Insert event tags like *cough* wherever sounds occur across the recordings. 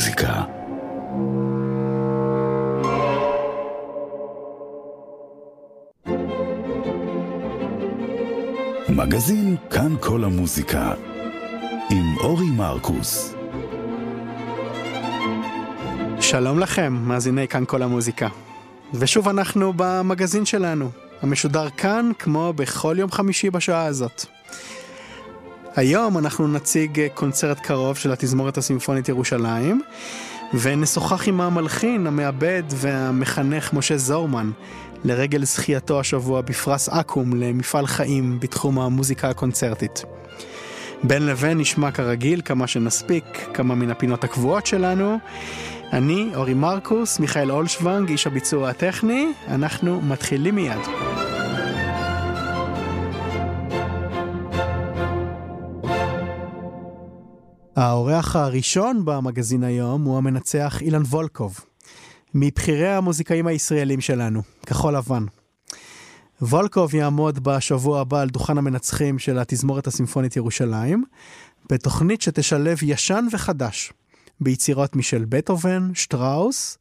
המוזיקה. מגזין כאן כל המוזיקה עם אורי מרקוס. שלום לכם, מאזיני כאן כל המוזיקה. ושוב אנחנו במגזין שלנו, המשודר כאן כמו בכל יום חמישי בשעה הזאת. היום אנחנו נציג קונצרט קרוב של התזמורת הסימפונית ירושלים, ונשוחח עם המלחין, המעבד והמחנך משה זורמן, לרגל זכייתו השבוע בפרס אקו"ם למפעל חיים בתחום המוזיקה הקונצרטית. בין לבין נשמע כרגיל כמה שנספיק, כמה מן הפינות הקבועות שלנו. אני, אורי מרקוס, מיכאל אולשוונג, איש הביצוע הטכני, אנחנו מתחילים מיד. האורח הראשון במגזין היום הוא המנצח אילן וולקוב, מבכירי המוזיקאים הישראלים שלנו, כחול לבן. וולקוב יעמוד בשבוע הבא על דוכן המנצחים של התזמורת הסימפונית ירושלים, בתוכנית שתשלב ישן וחדש, ביצירות משל בטהובן, שטראוס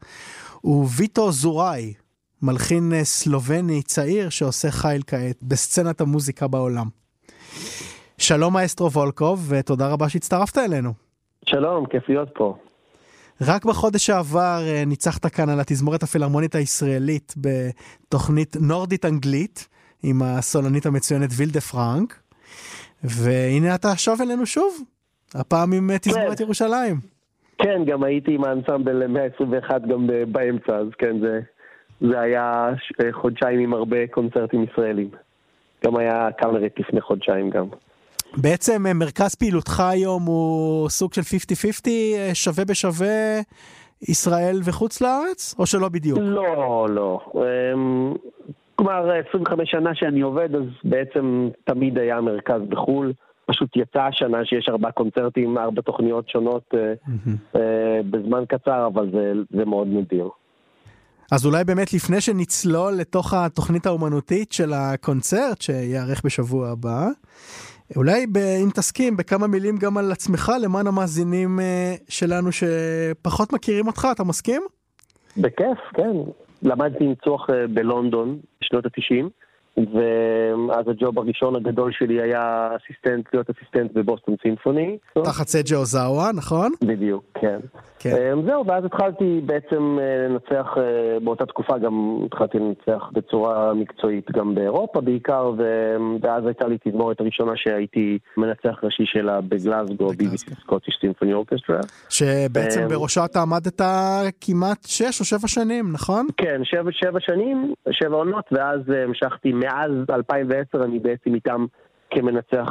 וויטו זוראי, מלחין סלובני צעיר שעושה חייל כעת בסצנת המוזיקה בעולם. שלום מאסטרו וולקוב, ותודה רבה שהצטרפת אלינו. שלום, כיף להיות פה. רק בחודש שעבר ניצחת כאן על התזמורת הפילהרמונית הישראלית בתוכנית נורדית אנגלית עם הסולנית המצוינת וילדה פרנק, והנה אתה שוב אלינו שוב, הפעם עם תזמורת כן. ירושלים. כן, גם הייתי עם האנסמבל 121 גם באמצע, אז כן, זה, זה היה חודשיים עם הרבה קונצרטים ישראלים. גם היה קאמרית לפני חודשיים גם. בעצם מרכז פעילותך היום הוא סוג של 50-50, שווה בשווה ישראל וחוץ לארץ, או שלא בדיוק? לא, לא. כלומר, 25 שנה שאני עובד, אז בעצם תמיד היה מרכז בחו"ל. פשוט יצא השנה שיש ארבע קונצרטים, ארבע תוכניות שונות. בזמן קצר, אבל זה, זה מאוד נדיר. אז אולי באמת לפני שנצלול לתוך התוכנית האומנותית של הקונצרט שייערך בשבוע הבא, אולי ב, אם תסכים בכמה מילים גם על עצמך למען המאזינים שלנו שפחות מכירים אותך, אתה מסכים? בכיף, כן. למדתי ניצוח בלונדון בשנות התשעים. ואז הג'וב הראשון הגדול שלי היה אסיסטנט, להיות אסיסטנט בבוסטון סימפוני. תחת סג'ה אוזאווה, נכון? בדיוק, כן. כן. זהו, ואז התחלתי בעצם לנצח, באותה תקופה גם התחלתי לנצח בצורה מקצועית גם באירופה בעיקר, ואז הייתה לי תזמורת הראשונה שהייתי מנצח ראשי שלה בגלסגו, BBC סקוטיש סימפוני אורקסטרה. שבעצם בראשה אתה עמדת כמעט שש או שבע שנים, נכון? כן, שבע, שבע שנים, שבע עונות, ואז המשכתי מאז 2010 אני בעצם איתם כמנצח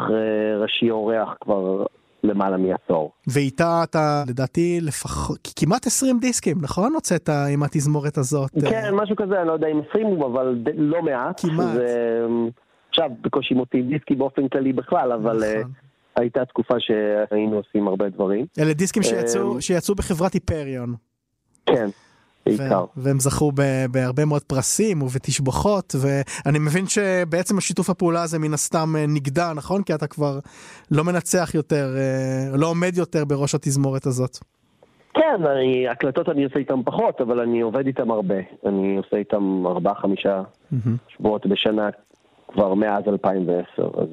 ראשי אורח כבר למעלה מעשור. ואיתה אתה לדעתי לפחות כמעט 20 דיסקים נכון הוצאת עם התזמורת הזאת? כן משהו כזה אני לא יודע אם 20 אבל לא מעט. כמעט. זה... עכשיו בקושי מוצאים דיסקי באופן כללי בכלל אבל נכון. הייתה תקופה שהיינו עושים הרבה דברים. אלה דיסקים שיצאו, שיצאו בחברת היפריון. כן. בעיקר. והם זכו בהרבה מאוד פרסים ובתשבחות, ואני מבין שבעצם השיתוף הפעולה הזה מן הסתם נגדע, נכון? כי אתה כבר לא מנצח יותר, לא עומד יותר בראש התזמורת הזאת. כן, אני, הקלטות אני עושה איתם פחות, אבל אני עובד איתם הרבה. אני עושה איתם ארבעה, חמישה mm-hmm. שבועות בשנה כבר מאז 2010, אז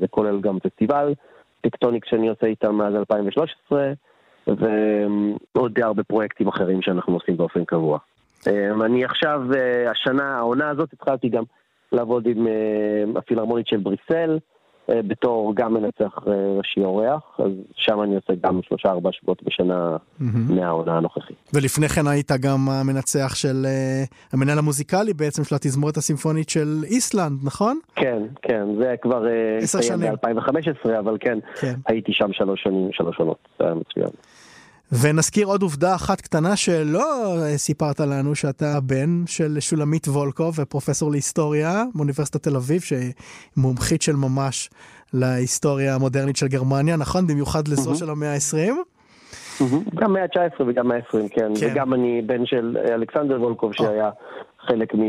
זה כולל גם פסטיבל טקטוניק שאני עושה איתם מאז 2013. ועוד די הרבה פרויקטים אחרים שאנחנו עושים באופן קבוע. אני עכשיו, השנה, העונה הזאת, התחלתי גם לעבוד עם הפילהרמונית של בריסל, בתור גם מנצח ראשי אורח, אז שם אני עושה גם שלושה ארבעה שבועות בשנה. מהעונה הנוכחית. ולפני כן היית גם המנצח של, המנהל המוזיקלי בעצם של התזמורת הסימפונית של איסלנד, נכון? כן, כן, זה כבר עשר שנים. ב-2015, אבל כן, כן, הייתי שם שלוש שנים, שלוש עונות, זה היה מצוין. ונזכיר עוד עובדה אחת קטנה שלא סיפרת לנו שאתה הבן של שולמית וולקוב ופרופסור להיסטוריה מאוניברסיטת תל אביב שהיא מומחית של ממש להיסטוריה המודרנית של גרמניה נכון? במיוחד לזו של המאה ה-20. גם מאה ה-19 וגם מאה ה-20 כן. כן. וגם אני בן של אלכסנדר וולקוב שהיה חלק מ...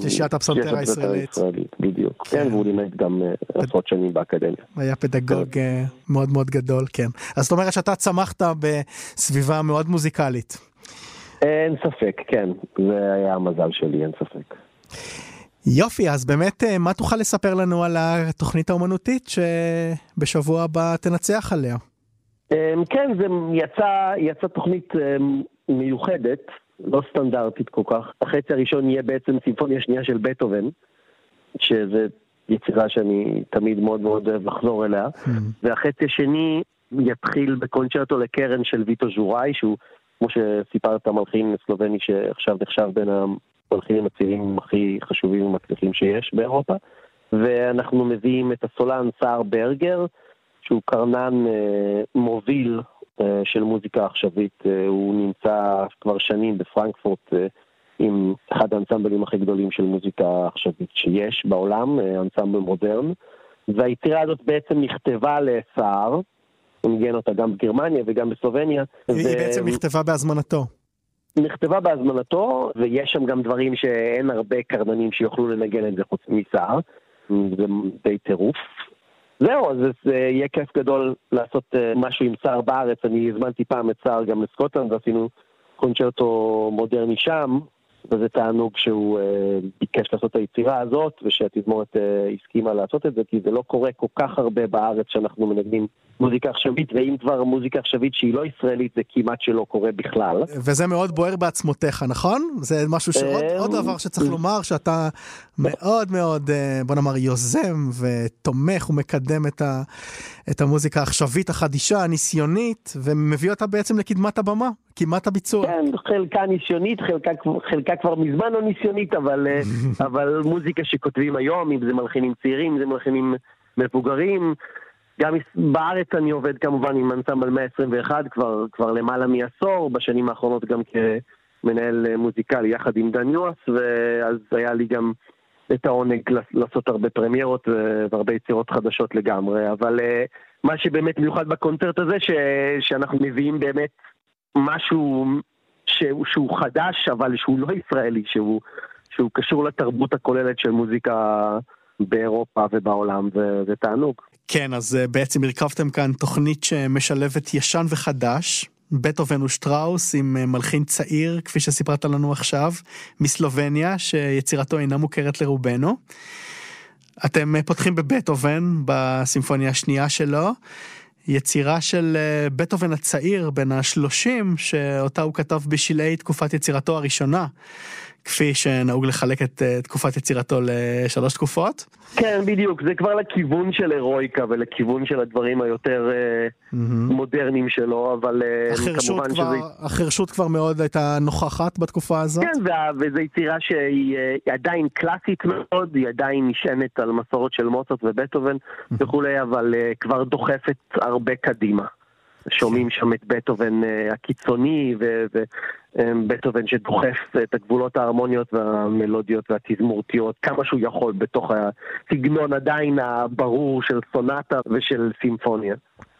שלישיית הפסנתר הישראלית. בדיוק, כן, והוא לימד גם עשרות שנים באקדמיה. היה פדגוג מאוד מאוד גדול, כן. אז זאת אומרת שאתה צמחת בסביבה מאוד מוזיקלית. אין ספק, כן, זה היה המזל שלי, אין ספק. יופי, אז באמת, מה תוכל לספר לנו על התוכנית האומנותית שבשבוע הבא תנצח עליה? כן, זה יצא, יצא תוכנית מיוחדת, לא סטנדרטית כל כך. החצי הראשון יהיה בעצם סימפוניה שנייה של בטהובן, שזה יצירה שאני תמיד מאוד מאוד אוהב לחזור אליה, mm-hmm. והחצי השני יתחיל בקונצ'רטו לקרן של ויטו ז'וראי, שהוא, כמו שסיפרת, מלחין סלובני שעכשיו נחשב בין המלחינים הצעירים הכי חשובים ומצליחים שיש באירופה, ואנחנו מביאים את הסולן סער ברגר, שהוא קרנן אה, מוביל של מוזיקה עכשווית. אה, הוא נמצא כבר שנים בפרנקפורט אה, עם אחד האנסמבלים הכי גדולים של מוזיקה עכשווית שיש בעולם, אנסמבל מודרן. והיצירה הזאת בעצם נכתבה לסער, הוא ניגן אותה גם בגרמניה וגם בסלובניה. היא ו... בעצם נכתבה בהזמנתו. נכתבה בהזמנתו, ויש שם גם דברים שאין הרבה קרננים שיוכלו לנגן את זה חוץ מסער. זה די טירוף. זהו, אז זה יהיה כיף גדול לעשות אה, משהו עם סער בארץ. אני הזמנתי פעם את סער גם לסקוטלנד ועשינו קונצ'רטו מודרני שם, וזה תענוג שהוא uh, ביקש לעשות את היצירה הזאת, ושהתזמורת uh, הסכימה לעשות את זה, כי זה לא קורה כל כך הרבה בארץ שאנחנו מנגנים מוזיקה עכשווית, ואם כבר מוזיקה עכשווית שהיא לא ישראלית, זה כמעט שלא קורה בכלל. וזה מאוד בוער בעצמותיך, נכון? זה משהו שעוד עוד דבר שצריך לומר, שאתה מאוד מאוד, בוא נאמר, יוזם ותומך ומקדם את, ה, את המוזיקה העכשווית החדישה, הניסיונית, ומביא אותה בעצם לקדמת הבמה, כמעט הביצוע. כן, חלקה ניסיונית, חלקה, חלקה כבר מזמן לא ניסיונית, אבל, אה, *laughs* אבל מוזיקה שכותבים היום, אם זה מלחינים צעירים, אם זה מלחינים מבוגרים. גם בארץ אני עובד כמובן עם אנסמבל 121 כבר, כבר למעלה מעשור, בשנים האחרונות גם כמנהל אה, מוזיקלי יחד עם דן יואס, ואז היה לי גם את העונג לעשות הרבה פרמיירות והרבה יצירות חדשות לגמרי, אבל אה, מה שבאמת מיוחד בקונצרט הזה, ש, שאנחנו מביאים באמת משהו שהוא, שהוא חדש, אבל שהוא לא ישראלי, שהוא, שהוא קשור לתרבות הכוללת של מוזיקה באירופה ובעולם, וזה תענוג. כן, אז אה, בעצם הרכבתם כאן תוכנית שמשלבת ישן וחדש, בטהובן ושטראוס עם אה, מלחין צעיר, כפי שסיפרת לנו עכשיו, מסלובניה, שיצירתו אינה מוכרת לרובנו. אתם אה, פותחים בבטהובן, בסימפוניה השנייה שלו. יצירה של בטהובן הצעיר, בן השלושים, שאותה הוא כתב בשלהי תקופת יצירתו הראשונה. כפי שנהוג לחלק את uh, תקופת יצירתו לשלוש תקופות. כן, בדיוק, זה כבר לכיוון של הירואיקה ולכיוון של הדברים היותר mm-hmm. מודרניים שלו, אבל uh, כמובן כבר, שזה... החרשות כבר מאוד הייתה נוכחת בתקופה הזאת? כן, וזו יצירה שהיא עדיין קלאסית מאוד, היא עדיין נשענת על מסורות של מוצרט ובטהובן mm-hmm. וכולי, אבל כבר דוחפת הרבה קדימה. שומעים שם את בטהובן הקיצוני ובטהובן שדוחף את הגבולות ההרמוניות והמלודיות והתזמורתיות כמה שהוא יכול בתוך הסגנון עדיין הברור של סונטה ושל סימפוניה.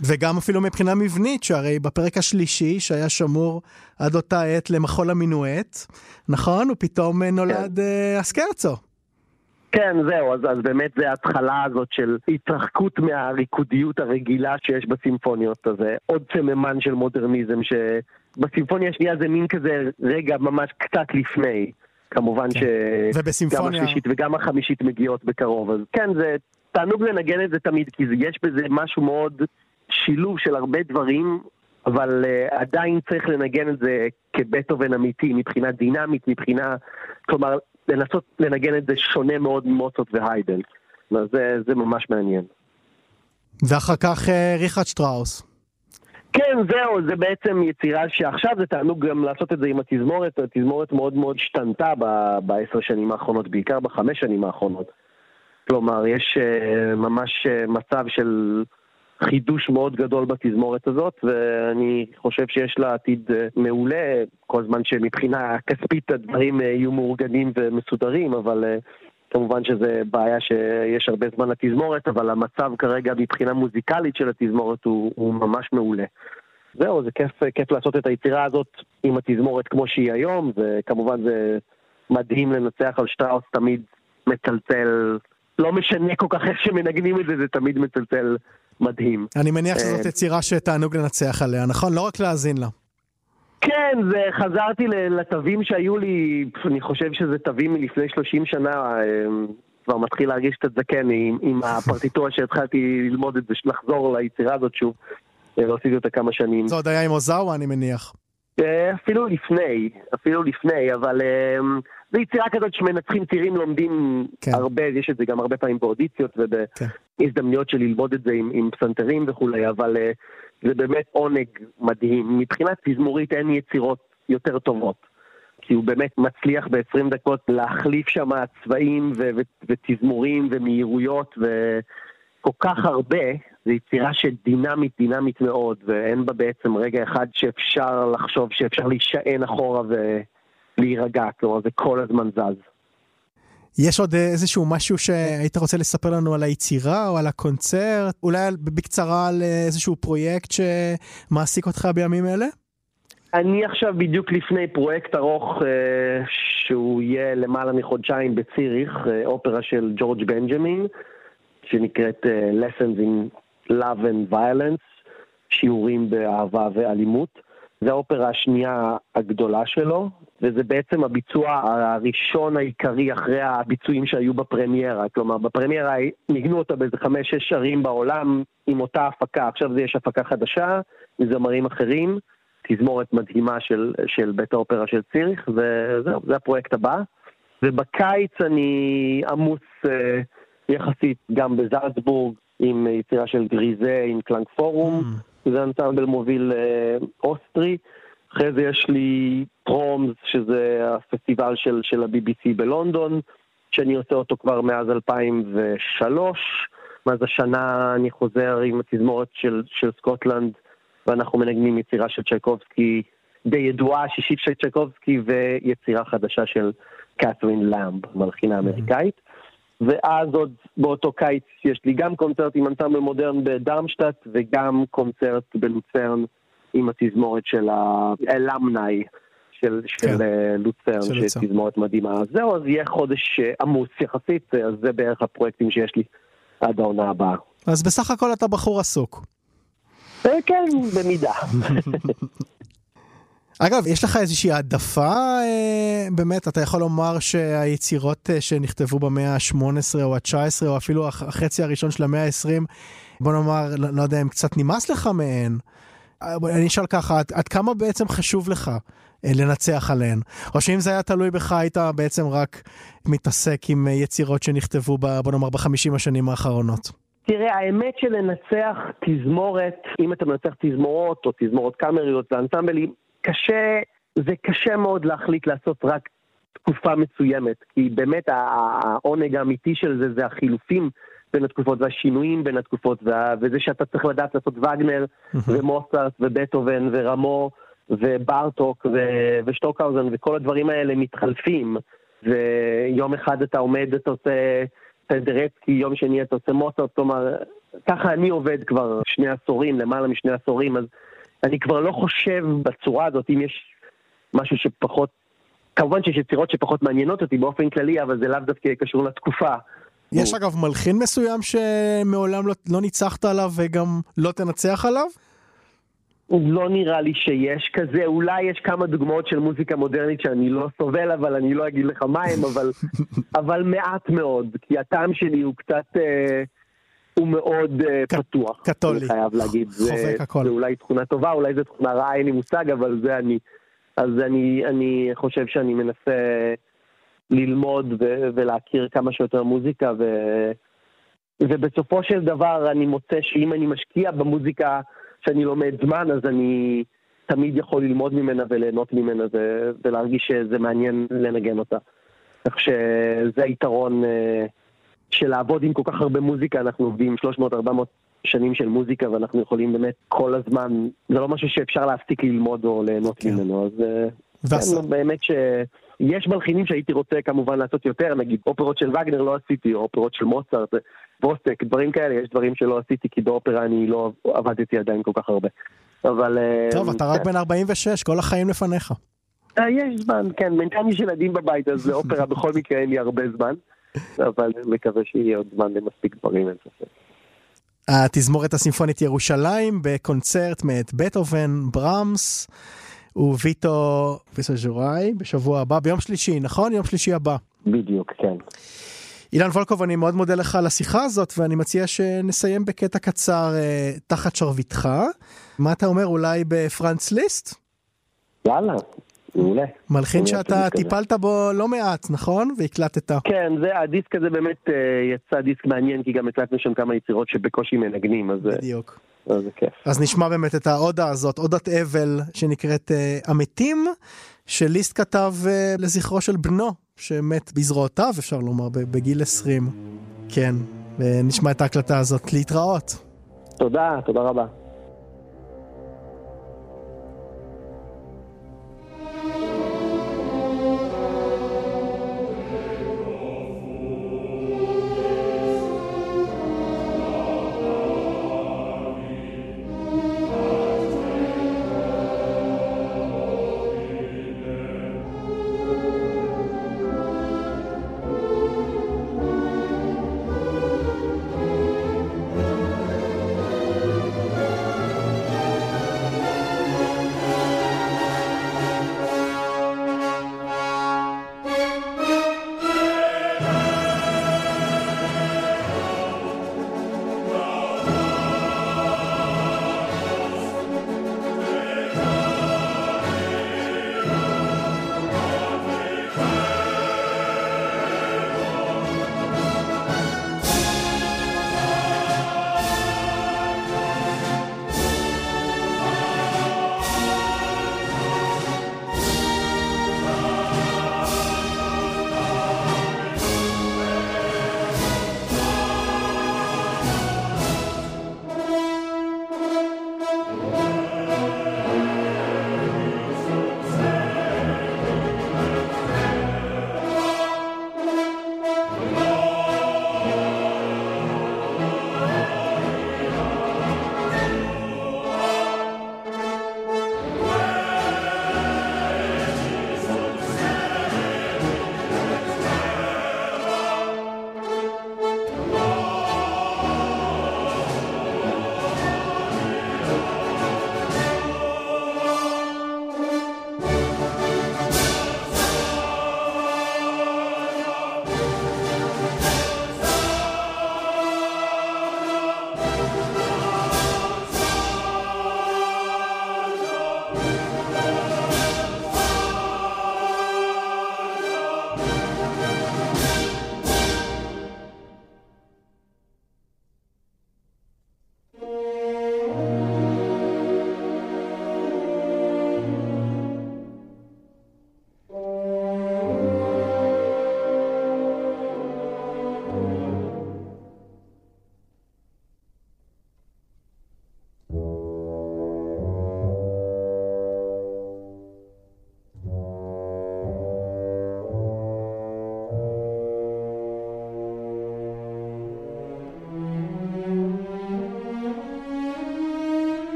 וגם אפילו מבחינה מבנית, שהרי בפרק השלישי, שהיה שמור עד אותה עת למחול המינואט, נכון? הוא פתאום נולד כן. אסקרצו. כן, זהו, אז, אז באמת זה ההתחלה הזאת של התרחקות מהריקודיות הרגילה שיש בסימפוניות הזה. עוד סממן של מודרניזם שבסימפוניה השנייה זה מין כזה רגע ממש קצת לפני. כמובן כן. שגם השלישית וגם החמישית מגיעות בקרוב. אז כן, זה תענוג לנגן את זה תמיד, כי יש בזה משהו מאוד שילוב של הרבה דברים, אבל uh, עדיין צריך לנגן את זה כבטהובן אמיתי, מבחינה דינמית, מבחינה... כלומר, לנסות לנגן את זה שונה מאוד ממוצות והיידל. זה, זה ממש מעניין. ואחר כך אה, ריכרד שטראוס. כן, זהו, זה בעצם יצירה שעכשיו זה תענוג גם לעשות את זה עם התזמורת, התזמורת מאוד מאוד השתנתה בעשר שנים האחרונות, בעיקר בחמש שנים האחרונות. כלומר, יש uh, ממש uh, מצב של חידוש מאוד גדול בתזמורת הזאת, ואני חושב שיש לה עתיד אה, מעולה, כל זמן שמבחינה כספית הדברים אה, יהיו מאורגנים ומסודרים, אבל אה, כמובן שזה בעיה שיש הרבה זמן לתזמורת, אבל המצב כרגע מבחינה מוזיקלית של התזמורת הוא, הוא ממש מעולה. זהו, זה כיף, כיף לעשות את היצירה הזאת עם התזמורת כמו שהיא היום, וכמובן זה מדהים לנצח על שטראוס, תמיד מצלצל, לא משנה כל כך איך שמנגנים את זה, זה תמיד מצלצל מדהים. אני מניח שזאת יצירה שתענוג לנצח עליה, נכון? לא רק להאזין לה. כן, זה, חזרתי לתווים שהיו לי, אני חושב שזה תווים מלפני 30 שנה, כבר מתחיל להרגיש קצת זקן עם, עם *laughs* הפרטיטורה שהתחלתי ללמוד את זה, לחזור ליצירה הזאת שוב. לא עשיתי אותה כמה שנים. זה עוד היה עם אוזאווה, אני מניח. אה, אפילו לפני, אפילו לפני, אבל אמ, זו יצירה כזאת שמנצחים צעירים לומדים כן. הרבה, יש את זה גם הרבה פעמים באודיציות ובהזדמנויות. של ללמוד את זה עם, עם פסנתרים וכולי, אבל אה, זה באמת עונג מדהים. מבחינת תזמורית אין יצירות יותר טובות. כי הוא באמת מצליח ב-20 דקות להחליף שם צבעים ו- ו- ותזמורים ומהירויות וכל כך הרבה, זו יצירה שדינמית, דינמית מאוד, ואין בה בעצם רגע אחד שאפשר לחשוב שאפשר להישען אחורה ולהירגע, כלומר זה כל הזמן זז. יש עוד איזשהו משהו שהיית רוצה לספר לנו על היצירה או על הקונצרט? אולי בקצרה על איזשהו פרויקט שמעסיק אותך בימים אלה? אני עכשיו בדיוק לפני פרויקט ארוך אה, שהוא יהיה למעלה מחודשיים בציריך, אה, אופרה של ג'ורג' בנג'מין, שנקראת אה, Lessons in Love and Violence, שיעורים באהבה ואלימות. זו האופרה השנייה הגדולה שלו, וזה בעצם הביצוע הראשון העיקרי אחרי הביצועים שהיו בפרמיירה. כלומר, בפרמיירה ניגנו אותה באיזה חמש-שש ערים בעולם עם אותה הפקה. עכשיו זה יש הפקה חדשה, מזמרים אחרים. תזמורת מדהימה של, של בית האופרה של ציריך, וזהו, זה הפרויקט הבא. ובקיץ אני עמוס אה, יחסית גם בזלצבורג, עם יצירה של גריזי, עם קלנק פורום, mm. זה אנסמבל מוביל אה, אוסטרי. אחרי זה יש לי Proms, שזה הפסטיבל של, של ה-BBC בלונדון, שאני עושה אותו כבר מאז 2003. מאז השנה אני חוזר עם התזמורת של, של סקוטלנד ואנחנו מנגנים יצירה של צ'ייקובסקי די ידועה, שישית של צ'ייקובסקי, ויצירה חדשה של קת'רין למב, מלחינה אמריקאית. ואז עוד באותו קיץ יש לי גם קונצרט עם אנסמבל מודרן בדרמשטט, וגם קונצרט בלוצרן עם התזמורת של האלמנאי של, כן. של אה, לוצרן, של תזמורת מדהימה. אז זהו, אז יהיה חודש אה, עמוס יחסית, אז זה בערך הפרויקטים שיש לי עד העונה הבאה. אז בסך הכל אתה בחור עסוק. אה, כן, במידה. *laughs* אגב, יש לך איזושהי העדפה, אה, באמת, אתה יכול לומר שהיצירות אה, שנכתבו במאה ה-18 או ה-19, או אפילו החצי הראשון של המאה ה-20, בוא נאמר, לא, לא יודע אם קצת נמאס לך מהן. אני אשאל ככה, עד, עד כמה בעצם חשוב לך לנצח עליהן? או שאם זה היה תלוי בך, היית בעצם רק מתעסק עם יצירות שנכתבו, בוא נאמר, בחמישים השנים האחרונות? תראה, האמת שלנצח תזמורת, אם אתה מנצח תזמורות או תזמורות קאמריות ואנסמבלים, קשה, זה קשה מאוד להחליט לעשות רק תקופה מסוימת, כי באמת העונג האמיתי של זה זה החילופים בין התקופות והשינויים בין התקופות, וה, וזה שאתה צריך לדעת לעשות וגנר ומוסרט ובטהובן ורמו וברטוק ושטוקהאוזן וכל הדברים האלה מתחלפים, ויום אחד אתה עומד, אתה עושה... פנדרצקי, יום שני אתה עושה מוצרט, כלומר, ככה אני עובד כבר שני עשורים, למעלה משני עשורים, אז אני כבר לא חושב בצורה הזאת, אם יש משהו שפחות, כמובן שיש יצירות שפחות מעניינות אותי באופן כללי, אבל זה לאו דווקא קשור לתקופה. יש אגב מלחין מסוים שמעולם לא, לא ניצחת עליו וגם לא תנצח עליו? לא נראה לי שיש כזה, אולי יש כמה דוגמאות של מוזיקה מודרנית שאני לא סובל, אבל אני לא אגיד לך מה הם, אבל, *laughs* אבל מעט מאוד, כי הטעם שלי הוא קצת, אה, הוא מאוד אה, פתוח. קתולי. אני חייב להגיד. *laughs* חובק הכל. זה אולי תכונה טובה, אולי זו תכונה רעה, אין לי מושג, אבל זה אני. אז אני, אני חושב שאני מנסה ללמוד ו- ולהכיר כמה שיותר מוזיקה, ו- ובסופו של דבר אני מוצא שאם אני משקיע במוזיקה, שאני לומד זמן, אז אני תמיד יכול ללמוד ממנה וליהנות ממנה ו- ולהרגיש שזה מעניין לנגן אותה. כך שזה היתרון uh, של לעבוד עם כל כך הרבה מוזיקה, אנחנו עובדים 300-400 שנים של מוזיקה ואנחנו יכולים באמת כל הזמן, זה לא משהו שאפשר להפסיק ללמוד או ליהנות כן. ממנו, אז uh, כן, באמת שיש מלחינים שהייתי רוצה כמובן לעשות יותר, נגיד אופרות של וגנר לא עשיתי, או אופרות של מוצרט, בוסק, דברים כאלה, יש דברים שלא עשיתי כי באופרה אני לא עבדתי עדיין כל כך הרבה. אבל... טוב, אתה רק בן 46, כל החיים לפניך. אה, יש זמן, כן, בינתיים יש ילדים בבית, אז *laughs* לאופרה בכל מקרה אין לי הרבה זמן, אבל מקווה שיהיה עוד זמן למספיק דברים, אין ספק. התזמורת הסימפונית ירושלים בקונצרט מאת בטהובן, ברמס וויטו וסז'וראי בשבוע הבא, ביום שלישי, נכון? יום שלישי הבא. בדיוק, כן. אילן וולקוב, אני מאוד מודה לך על השיחה הזאת, ואני מציע שנסיים בקטע קצר אה, תחת שרביטך. מה אתה אומר, אולי בפרנץ ליסט? יאללה, מעולה. מלחין שאתה טיפלת בו לא מעט, נכון? והקלטת. כן, זה, הדיסק הזה באמת אה, יצא דיסק מעניין, כי גם הקלטנו שם כמה יצירות שבקושי מנגנים, אז... אה, בדיוק. אז זה כיף. אז נשמע באמת את ההודה הזאת, הודת אבל שנקראת אה, המתים, שליסט כתב לזכרו של בנו, שמת בזרועותיו, אפשר לומר, בגיל 20. כן, ונשמע את ההקלטה הזאת. להתראות. תודה, תודה רבה.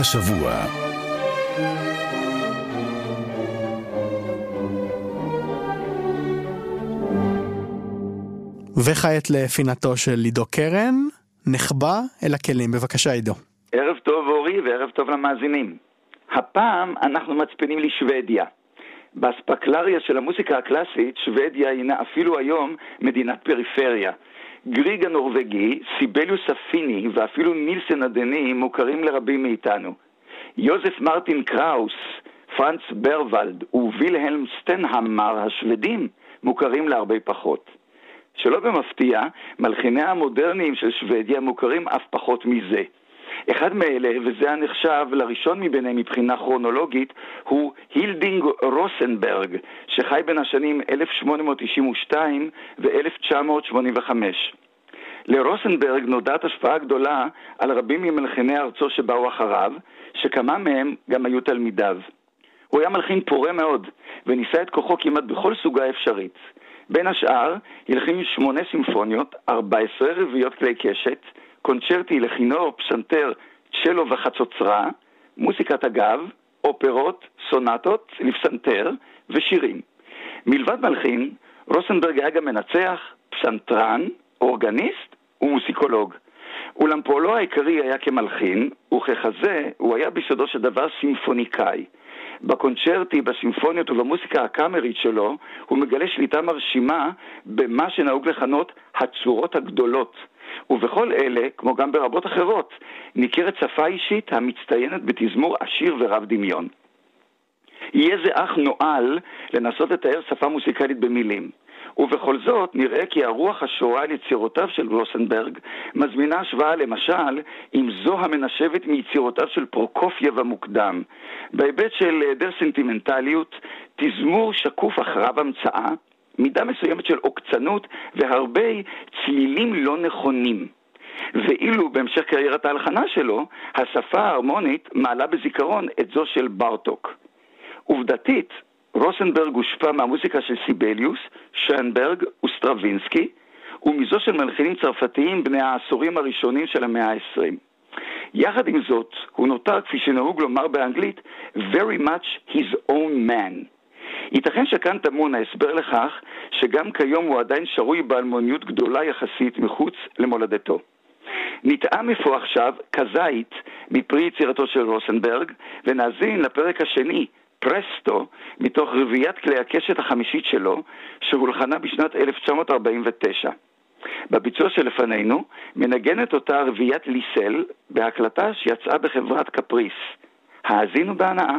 השבוע וכעת לפינתו של עידו קרן, נחבא אל הכלים. בבקשה עידו. ערב טוב אורי וערב טוב למאזינים. הפעם אנחנו מצפינים לשוודיה. באספקלריה של המוסיקה הקלאסית, שוודיה הינה אפילו היום מדינת פריפריה. גריג הנורבגי, סיבליוס הפיני ואפילו נילסן הדני מוכרים לרבים מאיתנו. יוזף מרטין קראוס, פרנץ ברוולד ווילהלם סטנהמר השוודים מוכרים להרבה פחות. שלא במפתיע, מלחיניה המודרניים של שוודיה מוכרים אף פחות מזה. אחד מאלה, וזה הנחשב לראשון מביניהם מבחינה כרונולוגית, הוא הילדינג רוסנברג, שחי בין השנים 1892 ו-1985. לרוסנברג נודעת השפעה גדולה על רבים ממלחיני ארצו שבאו אחריו, שכמה מהם גם היו תלמידיו. הוא היה מלחין פורה מאוד, וניסה את כוחו כמעט בכל סוגה אפשרית. בין השאר, הלחין שמונה סימפוניות, 14 רביעיות כלי קשת, קונצ'רטי לכינור, פסנתר, צ'לו וחצוצרה, מוסיקת אגב, אופרות, סונטות לפסנתר ושירים. מלבד מלחין, רוסנברג היה גם מנצח, פסנתרן, אורגניסט ומוסיקולוג. אולם פועלו העיקרי היה כמלחין, וככזה הוא היה ביסודו של דבר סימפוניקאי. בקונצ'רטי, בסימפוניות ובמוסיקה הקאמרית שלו, הוא מגלה שליטה מרשימה במה שנהוג לכנות הצורות הגדולות. ובכל אלה, כמו גם ברבות אחרות, ניכרת שפה אישית המצטיינת בתזמור עשיר ורב דמיון. יהיה זה אך נואל לנסות לתאר שפה מוסיקלית במילים. ובכל זאת, נראה כי הרוח השורה על יצירותיו של רוסנברג מזמינה השוואה למשל עם זו המנשבת מיצירותיו של פרוקופייב המוקדם. בהיבט של היעדר סנטימנטליות, תזמור שקוף רב המצאה, מידה מסוימת של עוקצנות והרבה צלילים לא נכונים. ואילו בהמשך קריירת ההלחנה שלו, השפה ההרמונית מעלה בזיכרון את זו של בארטוק. עובדתית, רוסנברג הושפע מהמוזיקה של סיבליוס, שיינברג וסטרווינסקי, ומזו של מלחינים צרפתיים בני העשורים הראשונים של המאה ה-20. יחד עם זאת, הוא נותר, כפי שנהוג לומר באנגלית, very much his own man. ייתכן שכאן טמון ההסבר לכך שגם כיום הוא עדיין שרוי באלמוניות גדולה יחסית מחוץ למולדתו. נטעם אפוא עכשיו כזית מפרי יצירתו של רוסנברג, ונאזין לפרק השני פרסטו, מתוך רביעיית כלי הקשת החמישית שלו, שהולחנה בשנת 1949. בביצוע שלפנינו מנגנת אותה רביעיית ליסל בהקלטה שיצאה בחברת קפריס. האזינו בהנאה.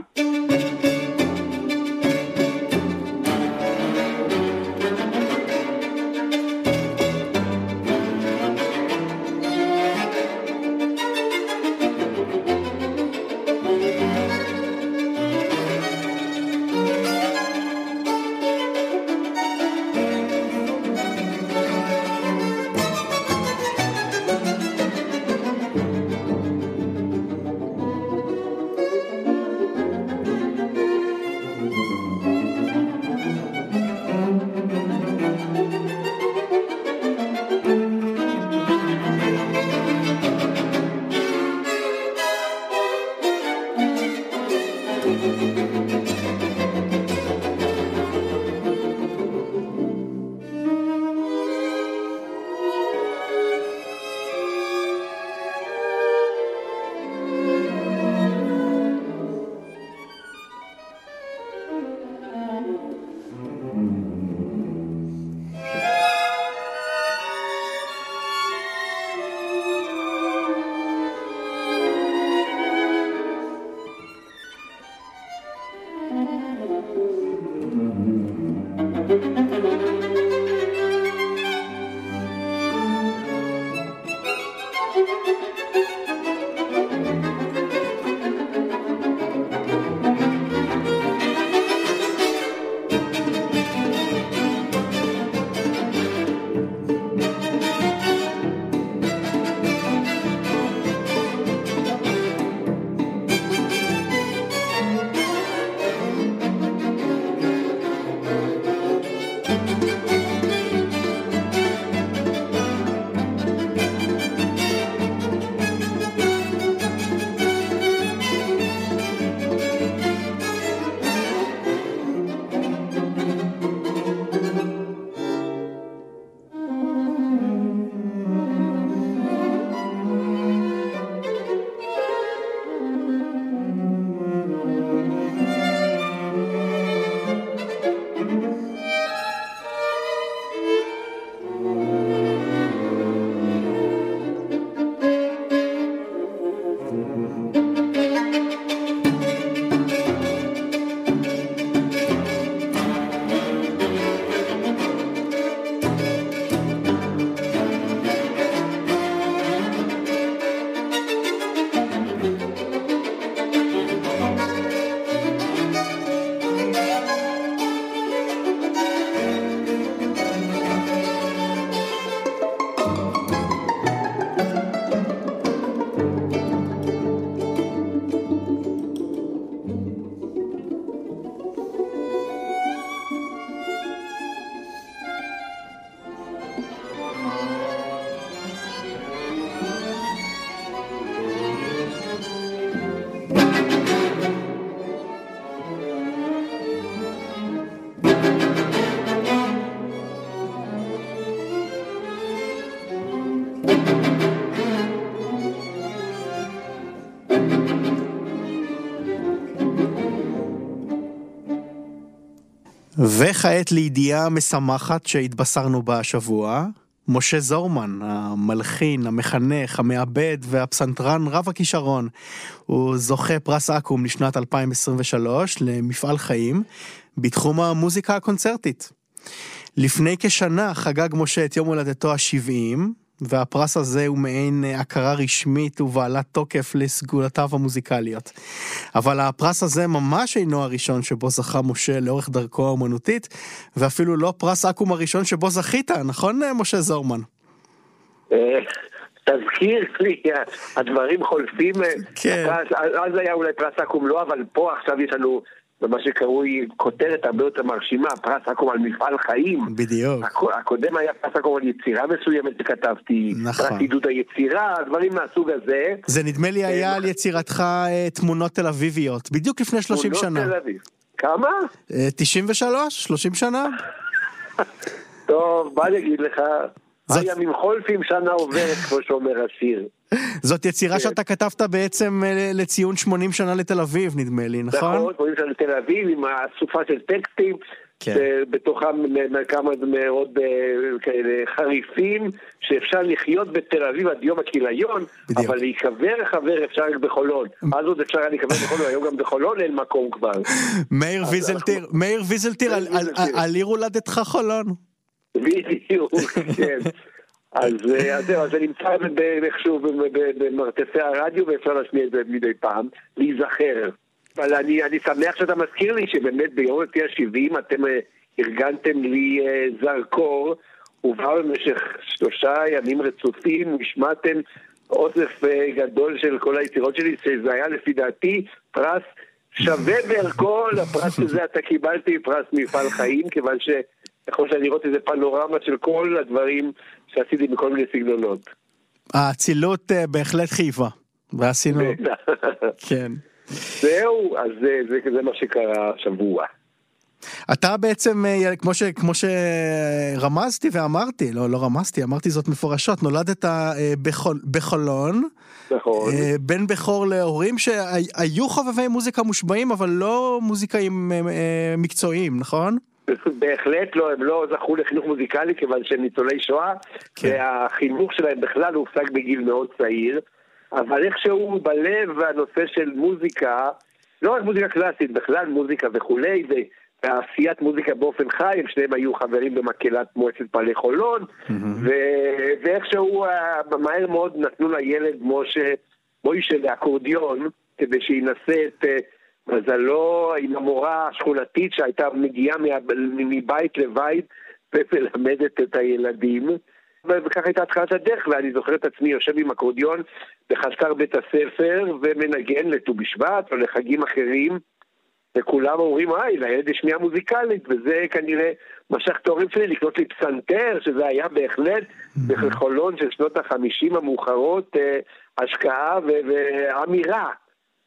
וכעת לידיעה משמחת שהתבשרנו בה השבוע, משה זורמן, המלחין, המחנך, המעבד והפסנתרן רב הכישרון. הוא זוכה פרס אקו"ם לשנת 2023 למפעל חיים בתחום המוזיקה הקונצרטית. לפני כשנה חגג משה את יום הולדתו ה-70, והפרס הזה הוא מעין הכרה רשמית ובעלת תוקף לסגולותיו המוזיקליות. אבל הפרס הזה ממש אינו הראשון שבו זכה משה לאורך דרכו האומנותית, ואפילו לא פרס אקו"ם הראשון שבו זכית, נכון משה זורמן? אה, תזכיר לי, הדברים חולפים, כן. אז היה אולי פרס אקו"ם לא, אבל פה עכשיו יש לנו במה שקרוי כותרת הרבה יותר מרשימה, פרס אקו"ם על מפעל חיים. בדיוק. הקודם היה פרס אקו"ם על יצירה מסוימת שכתבתי, נכון. פרס עידוד היצירה, דברים מהסוג הזה. זה נדמה לי היה על יצירתך אה, תמונות תל אביביות, בדיוק לפני 30 שנה. תמונות תל אביב. כמה? 93? אה, 30 שנה? *laughs* טוב, מה אני אגיד לך? זאת... הימים חולפים שנה עוברת, כמו שאומר השיר. זאת יצירה כן. שאתה כתבת בעצם אה, לציון 80 שנה לתל אביב, נדמה לי, נכון? נכון, 80 שנה לתל אביב, עם אסופה של טקסטים, כן. בתוכם כמה מאוד אה, כאלה חריפים, שאפשר לחיות בתל אביב עד יום הכיליון, אבל להיקבר חבר אפשר רק בחולון. אז עוד אפשר היה להיקבר בחולון, היום גם בחולון אין מקום כבר. מאיר ויזלטיר, מאיר ויזלטיר, על עיר הולדתך חולון. בדיוק, כן. אז זהו, אז זה נמצא איכשהו במרתפי הרדיו ואפשר להשמיע את זה מדי פעם, להיזכר. אבל אני, אני שמח שאתה מזכיר לי שבאמת ביום לפי ה-70 אתם אה, ארגנתם לי אה, זרקור, ובאו במשך שלושה ימים רצופים, השמעתם אוסף אה, גדול של כל היצירות שלי, שזה היה לפי דעתי פרס שווה בערכו, לפרס הזה אתה קיבלתי פרס מפעל חיים, כיוון ש... יכול שאני לראות איזה פנורמה של כל הדברים שעשיתי בכל מיני סגנונות. האצילות אה, בהחלט חייבה, ועשינו... כן. זהו, אז זה, זה, זה מה שקרה השבוע. אתה בעצם, אה, כמו, ש, כמו שרמזתי ואמרתי, לא, לא רמזתי, אמרתי זאת מפורשות, נולדת אה, בחול, בחולון. נכון. בן בכור להורים שהיו חובבי מוזיקה מושבעים, אבל לא מוזיקאים מקצועיים, נכון? בהחלט לא, הם לא זכו לחינוך מוזיקלי כיוון שהם ניצולי שואה, כן. והחינוך שלהם בכלל הופסק בגיל מאוד צעיר, אבל איכשהו בלב הנושא של מוזיקה, לא רק מוזיקה קלאסית, בכלל מוזיקה וכולי, ועשיית מוזיקה באופן חי, הם שניהם היו חברים במקהלת מועצת פעלי חולון, mm-hmm. ו- ואיכשהו אה, מהר מאוד נתנו לילד משה, מוישה לאקורדיון, כדי שינסה את... מזלו עם המורה השכונתית שהייתה מגיעה מבית לבית *laughs* ומלמדת את הילדים. וככה הייתה התחלת הדרך, ואני זוכר את עצמי יושב עם אקורדיון בחשקר בית הספר ומנגן לט"ו בשבט או לחגים אחרים, וכולם אומרים, היי, לילד יש שמיעה מוזיקלית, וזה כנראה משך את ההורים שלי לקנות לי פסנתר, שזה היה בהחלט בחולון של שנות החמישים המאוחרות, אה, השקעה ואמירה.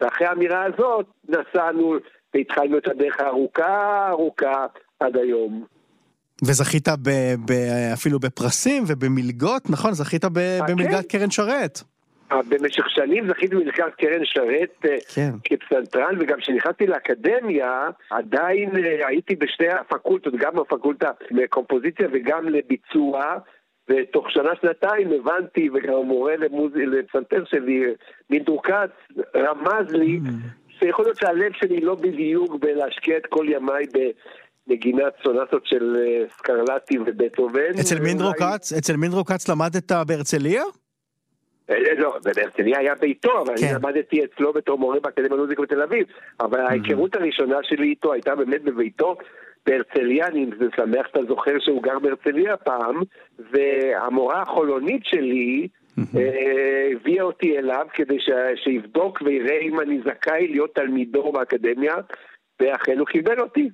ואחרי האמירה הזאת נסענו והתחלנו את הדרך הארוכה ארוכה עד היום. וזכית ב, ב, אפילו בפרסים ובמלגות, נכון? זכית ב, אה, במלגת כן. קרן שרת. אה, במשך שנים זכיתי במלגת קרן שרת אה, כן. כפסנתרן, וגם כשנכנסתי לאקדמיה, עדיין הייתי בשתי הפקולטות, גם בפקולטה לקומפוזיציה וגם לביצוע. ותוך שנה-שנתיים הבנתי, וגם המורה לפסנתר שלי, מינטור כץ, רמז לי mm. שיכול להיות שהלב שלי לא בדיוק בלהשקיע את כל ימיי בנגינת סונטות של אה, סקרלטי ובטהובן. אצל מינדרו כץ? אצל מינדרו כץ למדת בהרצליה? אה, אה, לא, בהרצליה היה ביתו, אבל כן. אני למדתי אצלו בתור מורה באקדמיה מוזיקה בתל אביב. אבל mm-hmm. ההיכרות הראשונה שלי איתו הייתה באמת בביתו, בהרצליה, אני שמח שאתה זוכר שהוא גר בהרצליה פעם, והמורה החולונית שלי אה, הביאה אותי אליו כדי שיבדוק ויראה אם אני זכאי להיות תלמידו באקדמיה, ואכן הוא קיבל אותי.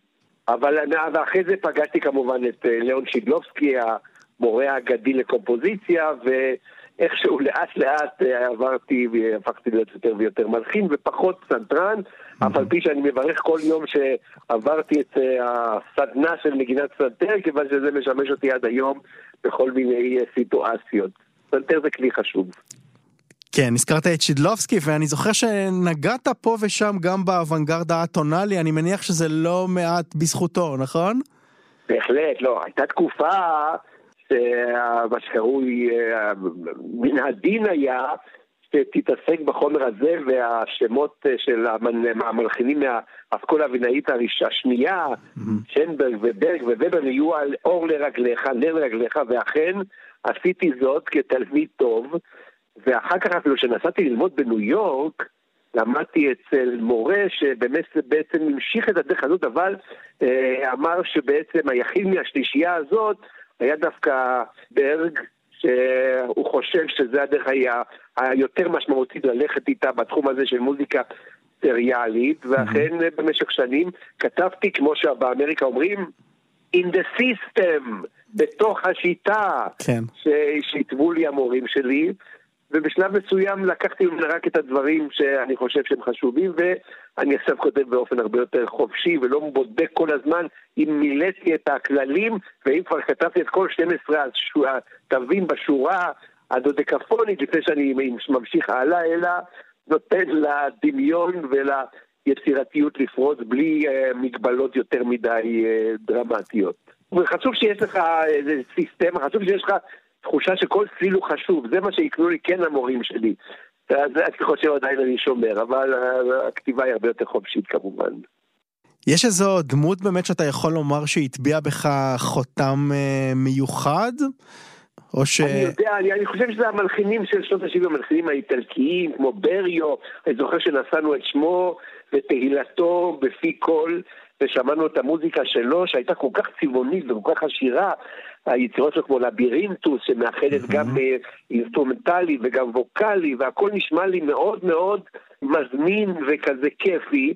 אבל ואחרי זה פגשתי כמובן את אה, ליאון שידלובסקי, המורה האגדי לקומפוזיציה, ואיכשהו לאט לאט אה, עברתי והפכתי להיות יותר ויותר מלחין ופחות פסנתרן. אף על פי שאני מברך כל יום שעברתי את אה, הסדנה של נגינת פסנתר, כיוון שזה משמש אותי עד היום בכל מיני אה, סיטואציות. פסנתר זה כלי חשוב. כן, הזכרת את שידלובסקי, ואני זוכר שנגעת פה ושם גם באוונגרד האטונאלי, אני מניח שזה לא מעט בזכותו, נכון? בהחלט, לא. הייתה תקופה שמה שקרוי, אה, מן הדין היה שתתעסק בחומר הזה והשמות של המלחינים מהאסכולה האבינאית השנייה, שנברג וברג וובר יהיו על אור לרגליך, נר לרגליך, ואכן עשיתי זאת כתלמיד טוב, ואחר כך אפילו כשנסעתי ללמוד בניו יורק, למדתי אצל מורה שבאמת בעצם המשיך את הדרך הזאת, אבל אה, אמר שבעצם היחיד מהשלישייה הזאת היה דווקא ברג, שהוא חושב שזה הדרך היה היותר משמעותית ללכת איתה בתחום הזה של מוזיקה סריאלית, ואכן mm-hmm. במשך שנים כתבתי, כמו שבאמריקה אומרים, in the system, בתוך השיטה, כן. שהתוו לי המורים שלי. ובשלב מסוים לקחתי רק את הדברים שאני חושב שהם חשובים, ואני עכשיו כותב באופן הרבה יותר חופשי, ולא בודק כל הזמן אם מילאתי את הכללים, ואם כבר כתבתי את כל 12 התווים בשורה הדודקפונית, לפני שאני ממשיך הלאה, אלא נותן לדמיון וליצירתיות לפרוץ בלי uh, מגבלות יותר מדי uh, דרמטיות. וחשוב שיש לך איזה סיסטמה, חשוב שיש לך תחושה שכל צליל הוא חשוב, זה מה שיקנו לי כן המורים שלי. אז אני חושב עדיין אני שומר, אבל הכתיבה היא הרבה יותר חופשית כמובן. יש איזו דמות באמת שאתה יכול לומר שהטביע בך חותם אה, מיוחד? או ש... אני יודע, אני, אני חושב שזה המלחינים של שנות ה-70, המלחינים האיטלקיים, כמו בריו, אני זוכר שנשאנו את שמו ותהילתו בפי קול, ושמענו את המוזיקה שלו, שהייתה כל כך צבעונית וכל כך עשירה, היצירות שלו כמו לבירינטוס, שמאחדת mm-hmm. גם אה, אינסטרומנטלי וגם ווקאלי, והכל נשמע לי מאוד מאוד מזמין וכזה כיפי.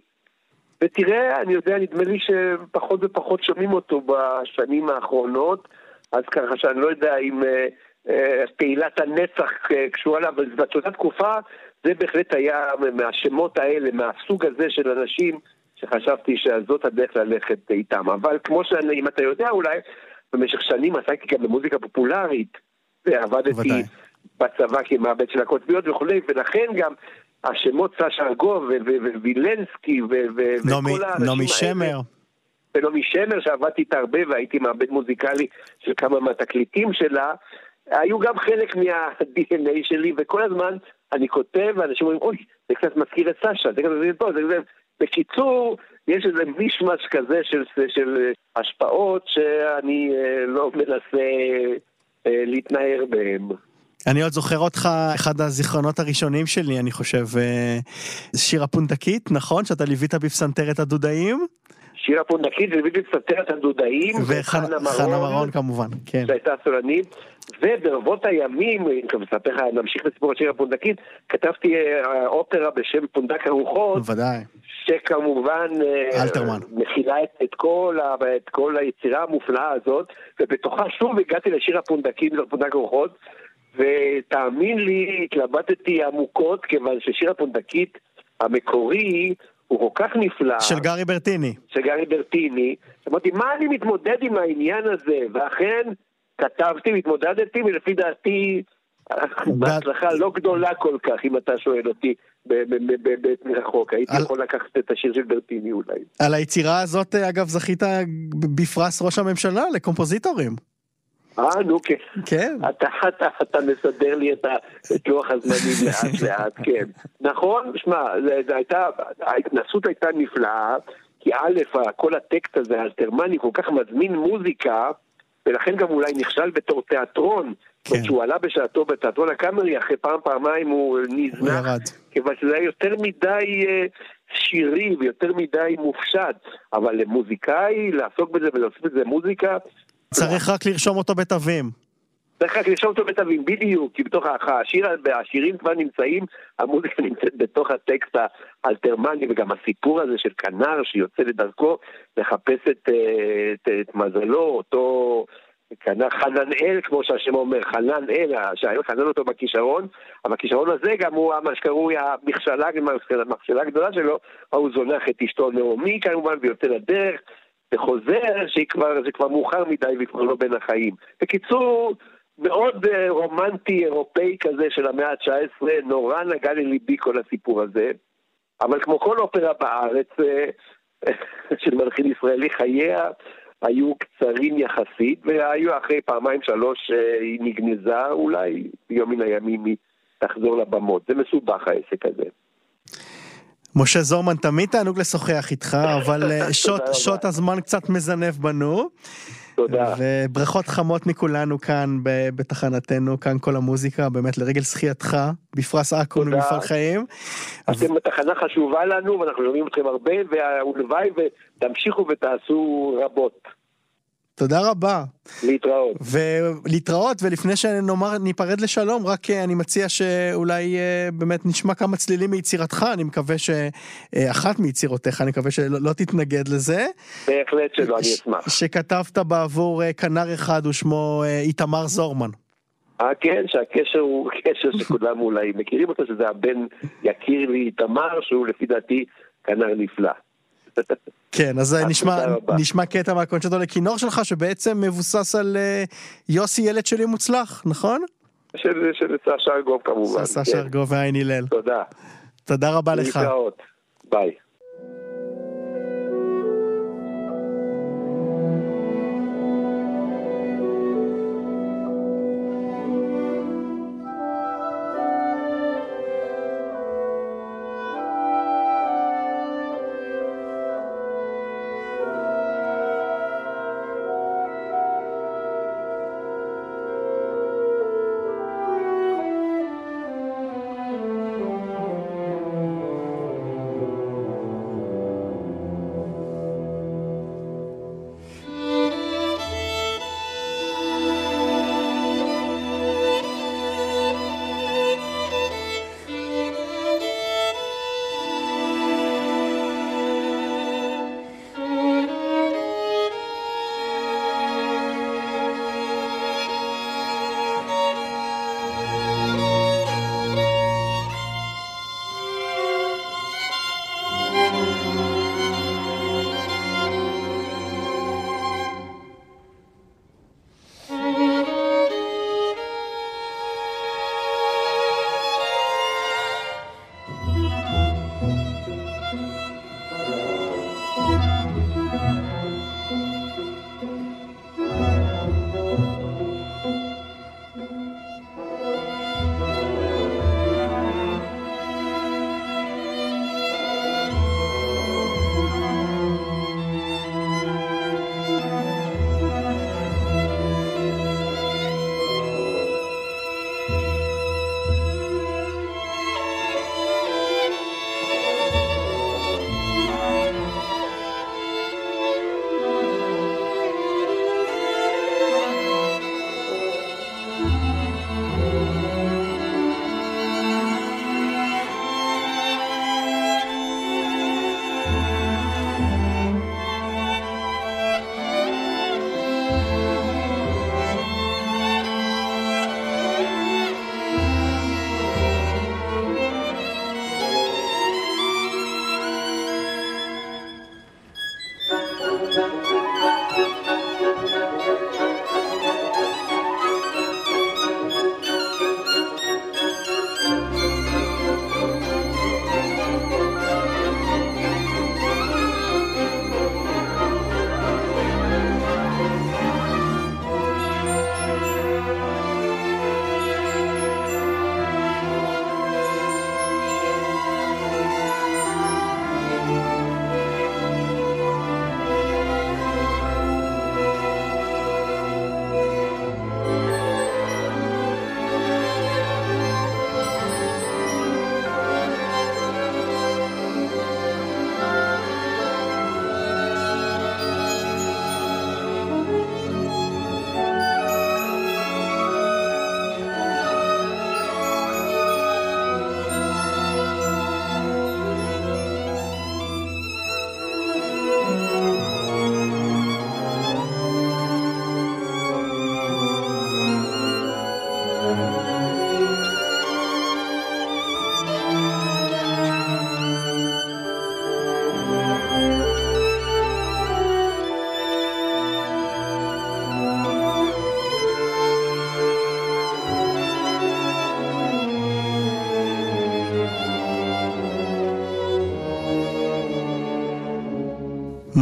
ותראה, אני יודע, נדמה לי שפחות ופחות שומעים אותו בשנים האחרונות, אז ככה שאני לא יודע אם אה, אה, תהילת הנצח אה, קשורה לה, אבל באותה תקופה זה בהחלט היה מהשמות האלה, מהסוג הזה של אנשים שחשבתי שזאת הדרך ללכת איתם. אבל כמו שאני, אם אתה יודע אולי, במשך שנים עסקתי גם במוזיקה פופולרית, ועבדתי בצבא כמעבד של הקוטביות וכולי, ולכן גם השמות סשה ארגוב ווילנסקי וכל האנשים נעמי שמר. ונעמי שמר שעבדתי איתה הרבה והייתי מעבד מוזיקלי של כמה מהתקליטים שלה, היו גם חלק מה-DNA שלי, וכל הזמן אני כותב, ואנשים אומרים, אוי, זה קצת מזכיר את סשה, זה קצת מזכיר את פה, זה קצת... בקיצור, יש איזה מישמש כזה של, של השפעות שאני אה, לא מנסה אה, להתנער בהם. אני עוד זוכר אותך, אחד הזיכרונות הראשונים שלי, אני חושב, אה, שיר הפונדקית, נכון? שאתה ליווית בפסנתרת הדודאים? שיר הפונדקית, ליוויתי בפסנתרת הדודאים, וחנה מרון כמובן, כן. שהייתה סולנית, וברבות הימים, אם כבר מספר לך, נמשיך לסיפור השיר הפונדקית, כתבתי אופרה בשם פונדק הרוחות. ודאי. שכמובן אה, אלתרמן. מכילה את, את, כל, את כל היצירה המופלאה הזאת, ובתוכה שוב הגעתי לשיר הפונדקים, פונדק הרוחות, ותאמין לי, התלבטתי עמוקות, כיוון ששיר הפונדקית המקורי הוא כל כך נפלא. של גארי ברטיני. של גארי ברטיני. אמרתי, מה אני מתמודד עם העניין הזה? ואכן, כתבתי, התמודדתי, ולפי דעתי, בהצלחה לא גדולה כל כך, אם אתה שואל אותי. מרחוק, הייתי יכול לקחת את השיר של ברטיני אולי. על היצירה הזאת, אגב, זכית בפרס ראש הממשלה לקומפוזיטורים. אה, נו כן. כן. אתה, אתה, אתה מסדר לי את, את לוח הזמנים *laughs* לאט לאט, כן. נכון, שמע, ההתנסות הייתה נפלאה, כי א', כל הטקסט הזה, האלתרמני, כל כך מזמין מוזיקה, ולכן גם אולי נכשל בתור תיאטרון. כן. כשהוא עלה בשעתו בתיאטרון הקאמרי, אחרי פעם פעמיים הוא נזנח, כיוון שזה היה יותר מדי uh, שירי ויותר מדי מופשט, אבל למוזיקאי, לעסוק בזה זה מוזיקה... צריך רק לרשום אותו בתווים. צריך רק לרשום אותו בתווים, בדיוק, כי בתוך השיר, השירים כבר נמצאים, המוזיקה נמצאת בתוך הטקסט האלתרמני, וגם הסיפור הזה של כנר שיוצא לדרכו לחפש את, אה, את, את מזלו, אותו... חננאל, כמו שהשם אומר, חננאל, שהאל חנן אותו בכישרון, אבל הכישרון הזה גם הוא מה שקרוי המכשלה, המכשלה הגדולה שלו, הוא זונח את אשתו נעמי כמובן ויוצא לדרך, וחוזר שזה כבר מאוחר מדי וכבר לא בין החיים. בקיצור, מאוד אה, רומנטי אירופאי כזה של המאה ה-19, נורא נגע לליבי כל הסיפור הזה, אבל כמו כל אופרה בארץ, אה, *laughs* של מלחין ישראלי, חייה היו קצרים יחסית, והיו אחרי פעמיים שלוש אה, היא נגנזה, אולי ביום מן הימים היא תחזור לבמות. זה מסובך העסק הזה. משה זורמן, תמיד תענוג לשוחח איתך, *laughs* אבל אה, שוט, שוט הזמן קצת מזנב בנו. תודה. וברכות חמות מכולנו כאן בתחנתנו, כאן כל המוזיקה, באמת לרגל זכייתך בפרס אקו"ם למפעל חיים. אתם תחנה חשובה לנו, ואנחנו שומעים אתכם הרבה, והלוואי ותמשיכו ותעשו רבות. תודה רבה. להתראות. ולהתראות, ולפני שנאמר ניפרד לשלום, רק אה, אני מציע שאולי אה, באמת נשמע כמה צלילים מיצירתך, אני מקווה שאחת מיצירותיך, אני מקווה שלא לא תתנגד לזה. בהחלט שלא, אני אשמח. שכתבת בעבור אה, כנר אחד ושמו איתמר זורמן. אה כן, שהקשר הוא *laughs* קשר שכולם אולי מכירים אותו, שזה הבן יקיר לי איתמר, שהוא לפי דעתי כנר נפלא. כן, אז נשמע, נשמע קטע מהקונצ'רטו לכינור שלך, שבעצם מבוסס על uh, יוסי ילד שלי מוצלח, נכון? של, של סשה ארגוב כמובן. סשה ארגוב כן. ועין הלל. תודה. תודה רבה לך. להתראות. ביי.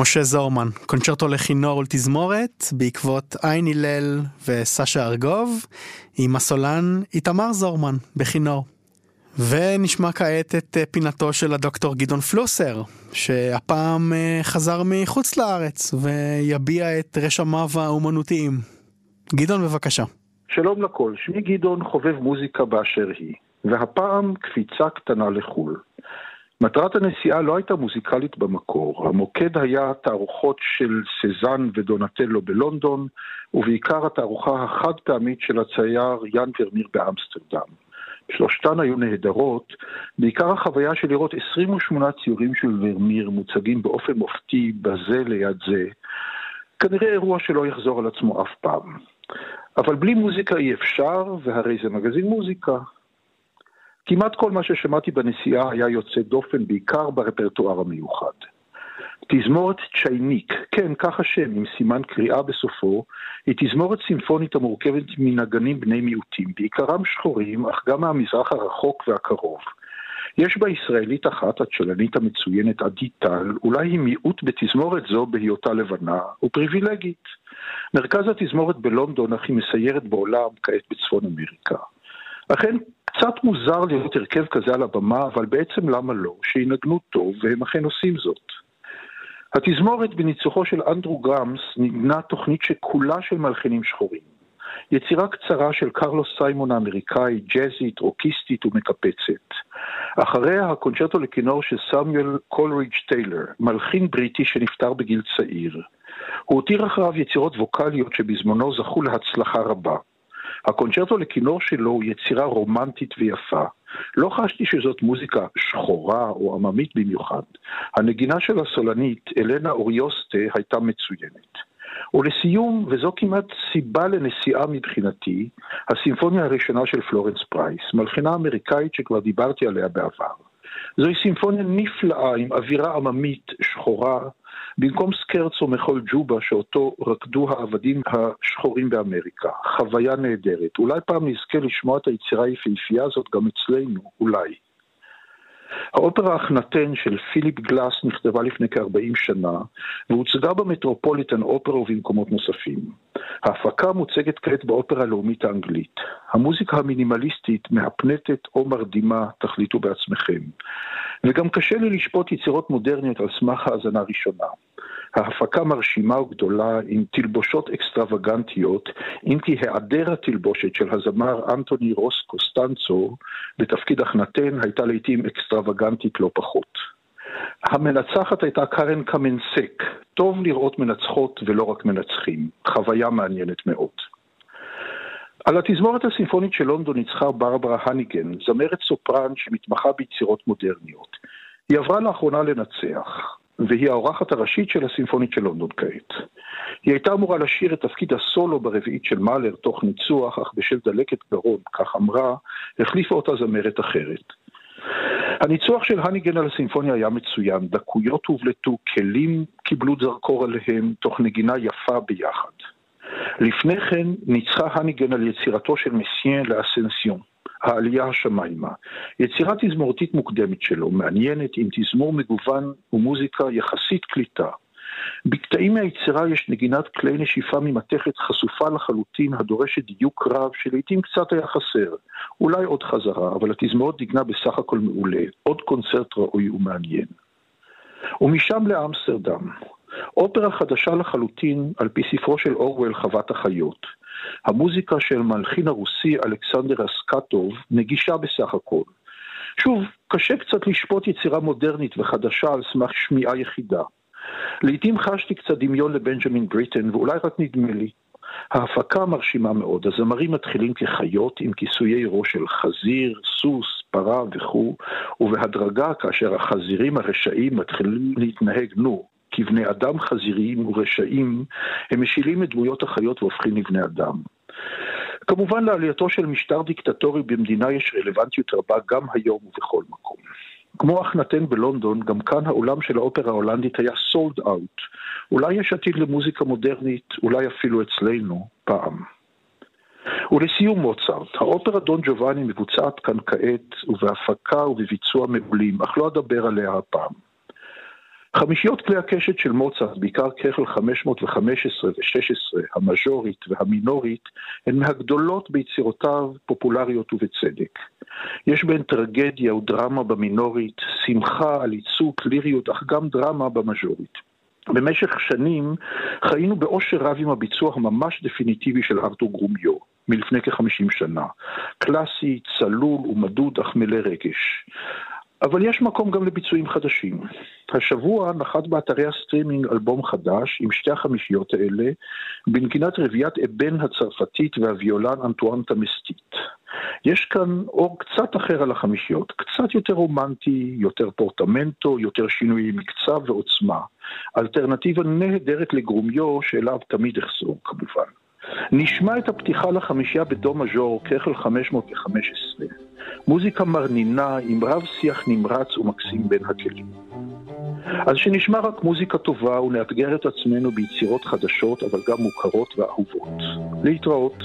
משה זורמן, קונצ'רטו לכינור ולתזמורת, בעקבות עין הלל וסשה ארגוב, עם הסולן איתמר זורמן, בכינור. ונשמע כעת את אה, פינתו של הדוקטור גדעון פלוסר, שהפעם אה, חזר מחוץ לארץ ויביע את רשמיו האומנותיים. גדעון, בבקשה. שלום לכל, שמי גדעון חובב מוזיקה באשר היא, והפעם קפיצה קטנה לחו"ל. מטרת הנסיעה לא הייתה מוזיקלית במקור, המוקד היה תערוכות של סזן ודונטלו בלונדון, ובעיקר התערוכה החד פעמית של הצייר יאן ורמיר באמסטרדם. שלושתן היו נהדרות, בעיקר החוויה של לראות 28 ציורים של ורמיר מוצגים באופן מופתי בזה ליד זה, כנראה אירוע שלא יחזור על עצמו אף פעם. אבל בלי מוזיקה אי אפשר, והרי זה מגזין מוזיקה. כמעט כל מה ששמעתי בנסיעה היה יוצא דופן, בעיקר ברפרטואר המיוחד. תזמורת צ'ייניק, כן, כך השם, עם סימן קריאה בסופו, היא תזמורת סימפונית המורכבת מנגנים בני מיעוטים, בעיקרם שחורים, אך גם מהמזרח הרחוק והקרוב. יש בה ישראלית אחת, הצ'לנית המצוינת עדי טל, אולי היא מיעוט בתזמורת זו בהיותה לבנה, ופריבילגית. מרכז התזמורת בלונדון, אך היא מסיירת בעולם, כעת בצפון אמריקה. אכן, קצת מוזר לראות הרכב כזה על הבמה, אבל בעצם למה לא? שינגנו טוב, והם אכן עושים זאת. התזמורת בניצוחו של אנדרו גרמס נגנה תוכנית שכולה של מלחינים שחורים. יצירה קצרה של קרלוס סיימון האמריקאי, ג'אזית, רוקיסטית ומקפצת. אחריה הקונצ'רטו לכינור של סמיואל קולרידג' טיילר, מלחין בריטי שנפטר בגיל צעיר. הוא הותיר אחריו יצירות ווקאליות שבזמנו זכו להצלחה רבה. הקונצ'רטו לכינור שלו הוא יצירה רומנטית ויפה. לא חשתי שזאת מוזיקה שחורה או עממית במיוחד. הנגינה של הסולנית, אלנה אוריוסטה, הייתה מצוינת. ולסיום, וזו כמעט סיבה לנסיעה מבחינתי, הסימפוניה הראשונה של פלורנס פרייס, מלחינה אמריקאית שכבר דיברתי עליה בעבר. זוהי סימפוניה נפלאה עם אווירה עממית שחורה, במקום סקרצו מחול ג'ובה שאותו רקדו העבדים השחורים באמריקה. חוויה נהדרת. אולי פעם נזכה לשמוע את היצירה היפהפייה הזאת גם אצלנו, אולי. האופרה אחנתן של פיליפ גלאס נכתבה לפני כ-40 שנה והוצגה במטרופוליטן אופרה ובמקומות נוספים. ההפקה מוצגת כעת באופרה הלאומית האנגלית. המוזיקה המינימליסטית מהפנטת או מרדימה, תחליטו בעצמכם. וגם קשה לי לשפוט יצירות מודרניות על סמך האזנה ראשונה. ההפקה מרשימה וגדולה עם תלבושות אקסטרווגנטיות, אם כי היעדר התלבושת של הזמר אנטוני רוס קוסטנצו בתפקיד הכנתן הייתה לעיתים אקסטרווגנטית לא פחות. המנצחת הייתה קארן קמנסק, טוב לראות מנצחות ולא רק מנצחים, חוויה מעניינת מאוד. על התזמורת הסימפונית של לונדון ניצחה ברברה הניגן, זמרת סופרן שמתמחה ביצירות מודרניות. היא עברה לאחרונה לנצח. והיא האורחת הראשית של הסימפונית של לונדון כעת. היא הייתה אמורה לשיר את תפקיד הסולו ברביעית של מאלר תוך ניצוח, אך בשל דלקת גרון, כך אמרה, החליפה אותה זמרת אחרת. הניצוח של הניגן על הסימפוניה היה מצוין, דקויות הובלטו, כלים קיבלו זרקור עליהם, תוך נגינה יפה ביחד. לפני כן ניצחה הניגן על יצירתו של מסיין לאסנסיון. העלייה השמיימה. יצירה תזמורתית מוקדמת שלו, מעניינת, עם תזמור מגוון ומוזיקה יחסית קליטה. בקטעים מהיצירה יש נגינת כלי נשיפה ממתכת חשופה לחלוטין הדורשת דיוק רב שלעיתים קצת היה חסר. אולי עוד חזרה, אבל התזמורת נגנה בסך הכל מעולה. עוד קונצרט ראוי ומעניין. ומשם לאמסטרדם. אופרה חדשה לחלוטין על פי ספרו של אורוול חוות החיות. המוזיקה של המלחין הרוסי אלכסנדר אסקטוב נגישה בסך הכל. שוב, קשה קצת לשפוט יצירה מודרנית וחדשה על סמך שמיעה יחידה. לעתים חשתי קצת דמיון לבנג'מין בריטן, ואולי רק נדמה לי. ההפקה מרשימה מאוד, הזמרים מתחילים כחיות עם כיסויי ראש של חזיר, סוס, פרה וכו', ובהדרגה כאשר החזירים הרשעים מתחילים להתנהג, נו, כבני אדם חזיריים ורשעים, הם משילים את דמויות החיות והופכים לבני אדם. כמובן לעלייתו של משטר דיקטטורי במדינה יש רלוונטיות רבה גם היום ובכל מקום. כמו אחנתן בלונדון, גם כאן העולם של האופרה ההולנדית היה סולד אאוט. אולי יש עתיד למוזיקה מודרנית, אולי אפילו אצלנו, פעם. ולסיום מוצרט, האופרה דון ג'ובאני מבוצעת כאן כעת, ובהפקה ובביצוע מעולים, אך לא אדבר עליה הפעם. חמישיות כלי הקשת של מוצרט, בעיקר ככל 515 ו-16, המז'ורית והמינורית, הן מהגדולות ביצירותיו, פופולריות ובצדק. יש בהן טרגדיה ודרמה במינורית, שמחה, עליצות, ליריות, אך גם דרמה במז'ורית. במשך שנים חיינו באושר רב עם הביצוע הממש דפיניטיבי של ארתור גרומיו, מלפני כ-50 שנה. קלאסי, צלול ומדוד אך מלא רגש. אבל יש מקום גם לביצועים חדשים. השבוע נחת באתרי הסטרימינג אלבום חדש עם שתי החמישיות האלה, בנגינת רביעיית אבן הצרפתית והוויולן אנטואן תמסטית. יש כאן אור קצת אחר על החמישיות, קצת יותר רומנטי, יותר פורטמנטו, יותר שינויי מקצב ועוצמה. אלטרנטיבה נהדרת לגרומיו, שאליו תמיד אחזור כמובן. נשמע את הפתיחה לחמישייה בדו מז'ור, קכל 515. מוזיקה מרנינה עם רב שיח נמרץ ומקסים בין הכלים. אז שנשמע רק מוזיקה טובה ונאתגר את עצמנו ביצירות חדשות, אבל גם מוכרות ואהובות. להתראות.